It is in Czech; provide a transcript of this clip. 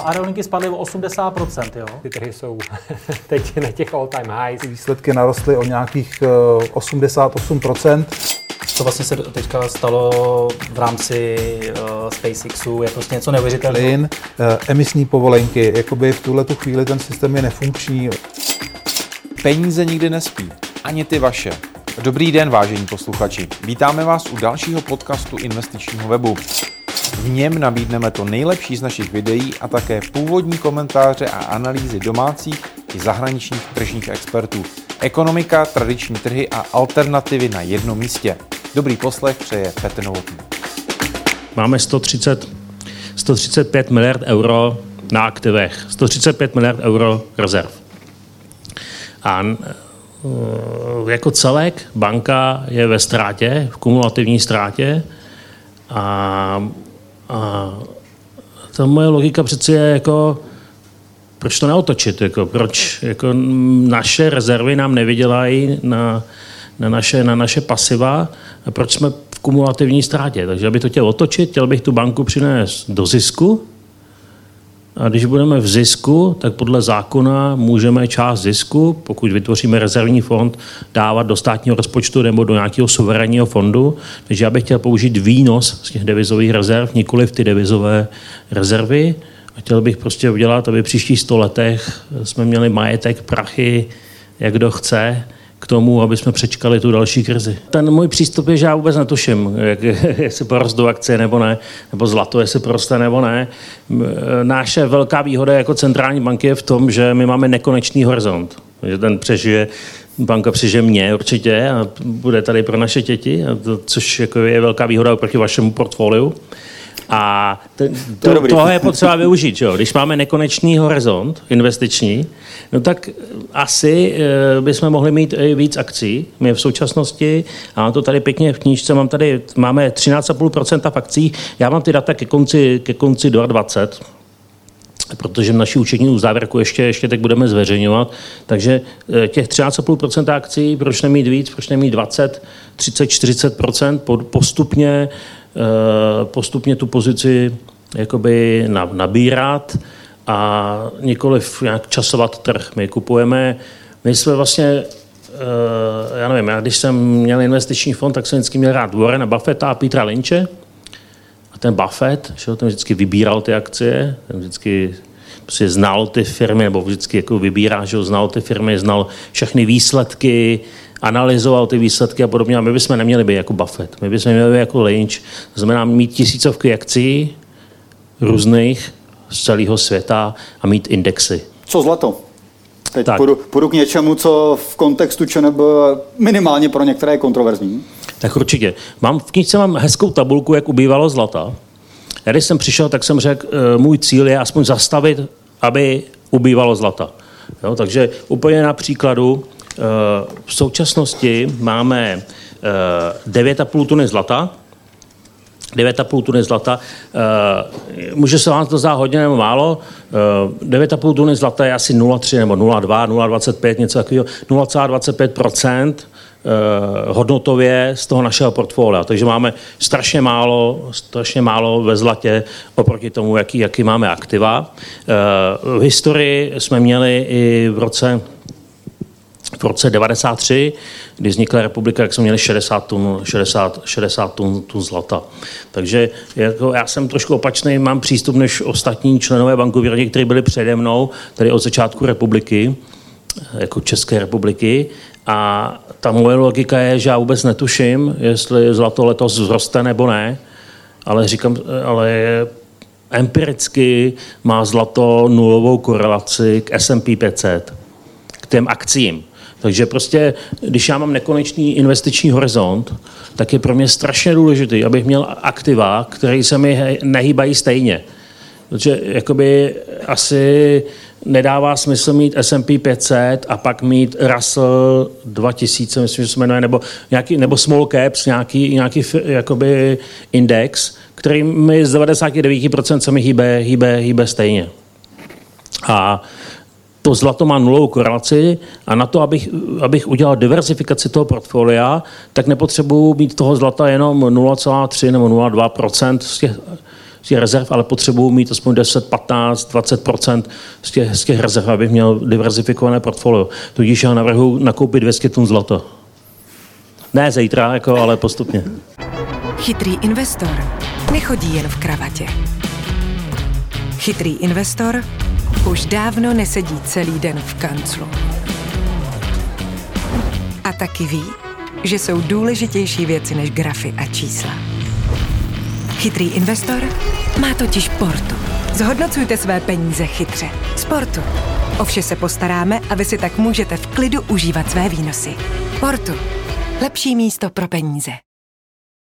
Aerolinky spadly o 80%, jo. Ty trhy jsou teď na těch all time highs. Výsledky narostly o nějakých 88%. Co vlastně se teďka stalo v rámci uh, SpaceXu, je prostě něco neuvěřitelného. Plyn, uh, emisní povolenky, jakoby v tuhle tu chvíli ten systém je nefunkční. Peníze nikdy nespí, ani ty vaše. Dobrý den, vážení posluchači. Vítáme vás u dalšího podcastu investičního webu. V něm nabídneme to nejlepší z našich videí a také původní komentáře a analýzy domácích i zahraničních tržních expertů. Ekonomika, tradiční trhy a alternativy na jednom místě. Dobrý poslech přeje Petr Novotný. Máme 130, 135 miliard euro na aktivech, 135 miliard euro rezerv. A e, jako celek banka je ve ztrátě, v kumulativní ztrátě a, a ta moje logika přeci je jako, proč to neotočit, jako, proč jako naše rezervy nám nevydělají na, na, naše, na naše pasiva, a proč jsme v kumulativní ztrátě. Takže aby to chtěl otočit, chtěl bych tu banku přinést do zisku, a když budeme v zisku, tak podle zákona můžeme část zisku, pokud vytvoříme rezervní fond, dávat do státního rozpočtu nebo do nějakého suverénního fondu. Takže já bych chtěl použít výnos z těch devizových rezerv, nikoli v ty devizové rezervy. A chtěl bych prostě udělat, aby v příštích sto letech jsme měli majetek, prachy, jak kdo chce, k tomu, aby jsme přečkali tu další krizi. Ten můj přístup je, že já vůbec netuším, jak, jestli porostou akcie nebo ne, nebo zlato, jestli poroste nebo ne. Naše velká výhoda jako centrální banky je v tom, že my máme nekonečný horizont. Že ten přežije, banka přežije mě určitě a bude tady pro naše děti, což jako je velká výhoda proti vašemu portfoliu. A to, to toho je potřeba využít. Že jo? Když máme nekonečný horizont investiční, no tak asi e, bychom mohli mít i víc akcí. My v současnosti, a mám to tady pěkně v knížce, mám tady, máme 13,5% v akcích, já mám ty data ke konci, ke konci 2020, protože v naší účetní uzávěrku ještě, ještě tak budeme zveřejňovat. Takže e, těch 13,5% akcí, proč nemít víc, proč nemít 20, 30, 40% postupně Eh, postupně tu pozici jakoby nabírat a nikoliv nějak časovat trh. My kupujeme, my jsme vlastně, eh, já nevím, já když jsem měl investiční fond, tak jsem vždycky měl rád Warrena Buffetta a Petra Lynche. A ten Buffett, že ten vždycky vybíral ty akcie, ten vždycky prostě znal ty firmy, nebo vždycky jako vybírá, že znal ty firmy, znal všechny výsledky, analyzoval ty výsledky a podobně. A my bychom neměli být jako Buffett, my bychom měli být jako Lynch. To znamená mít tisícovky akcí různých z celého světa a mít indexy. Co zlato? Teď půjdu, půjdu k něčemu, co v kontextu ČNB minimálně pro některé je kontroverzní. Tak určitě. Mám, v knižce mám hezkou tabulku, jak ubývalo zlata. Já když jsem přišel, tak jsem řekl, eh, můj cíl je aspoň zastavit, aby ubývalo zlata. Jo, takže úplně na příkladu, v současnosti máme 9,5 eh, tuny zlata, 9,5 tuny zlata. Eh, může se vám to zdát hodně nebo málo. 9,5 eh, tuny zlata je asi 0,3 nebo 0,2, 0,25, něco takového. 0,25% hodnotově z toho našeho portfolia. Takže máme strašně málo, strašně málo ve zlatě oproti tomu, jaký, jaký máme aktiva. V historii jsme měli i v roce v roce 93, kdy vznikla republika, jak jsme měli 60 tun, 60, 60 tun, tun zlata. Takže jako já jsem trošku opačný, mám přístup než ostatní členové bankovní kteří byli přede mnou, tedy od začátku republiky, jako České republiky. A ta moje logika je, že já vůbec netuším, jestli zlato letos vzroste nebo ne, ale říkám, ale empiricky má zlato nulovou korelaci k S&P 500, k těm akcím. Takže prostě, když já mám nekonečný investiční horizont, tak je pro mě strašně důležitý, abych měl aktiva, které se mi nehýbají stejně. Protože jakoby asi nedává smysl mít S&P 500 a pak mít Russell 2000, myslím, že se jmenuje, nebo, nějaký, nebo Small Caps, nějaký, nějaký jakoby index, který mi z 99% se mi hýbe, hýbe, hýbe stejně. A to zlato má nulovou korelaci a na to, abych, abych udělal diversifikaci toho portfolia, tak nepotřebuji mít toho zlata jenom 0,3 nebo 0,2 z těch, z těch rezerv, ale potřebuji mít aspoň 10, 15, 20% z těch, z těch rezerv, abych měl diverzifikované portfolio. Tudíž já navrhu nakoupit 200 tun zlato. Ne zítra, jako, ale postupně. Chytrý investor nechodí jen v kravatě. Chytrý investor už dávno nesedí celý den v kanclu. A taky ví, že jsou důležitější věci než grafy a čísla. Chytrý investor má totiž portu. Zhodnocujte své peníze chytře. Sportu. O vše se postaráme a vy si tak můžete v klidu užívat své výnosy. Portu. Lepší místo pro peníze.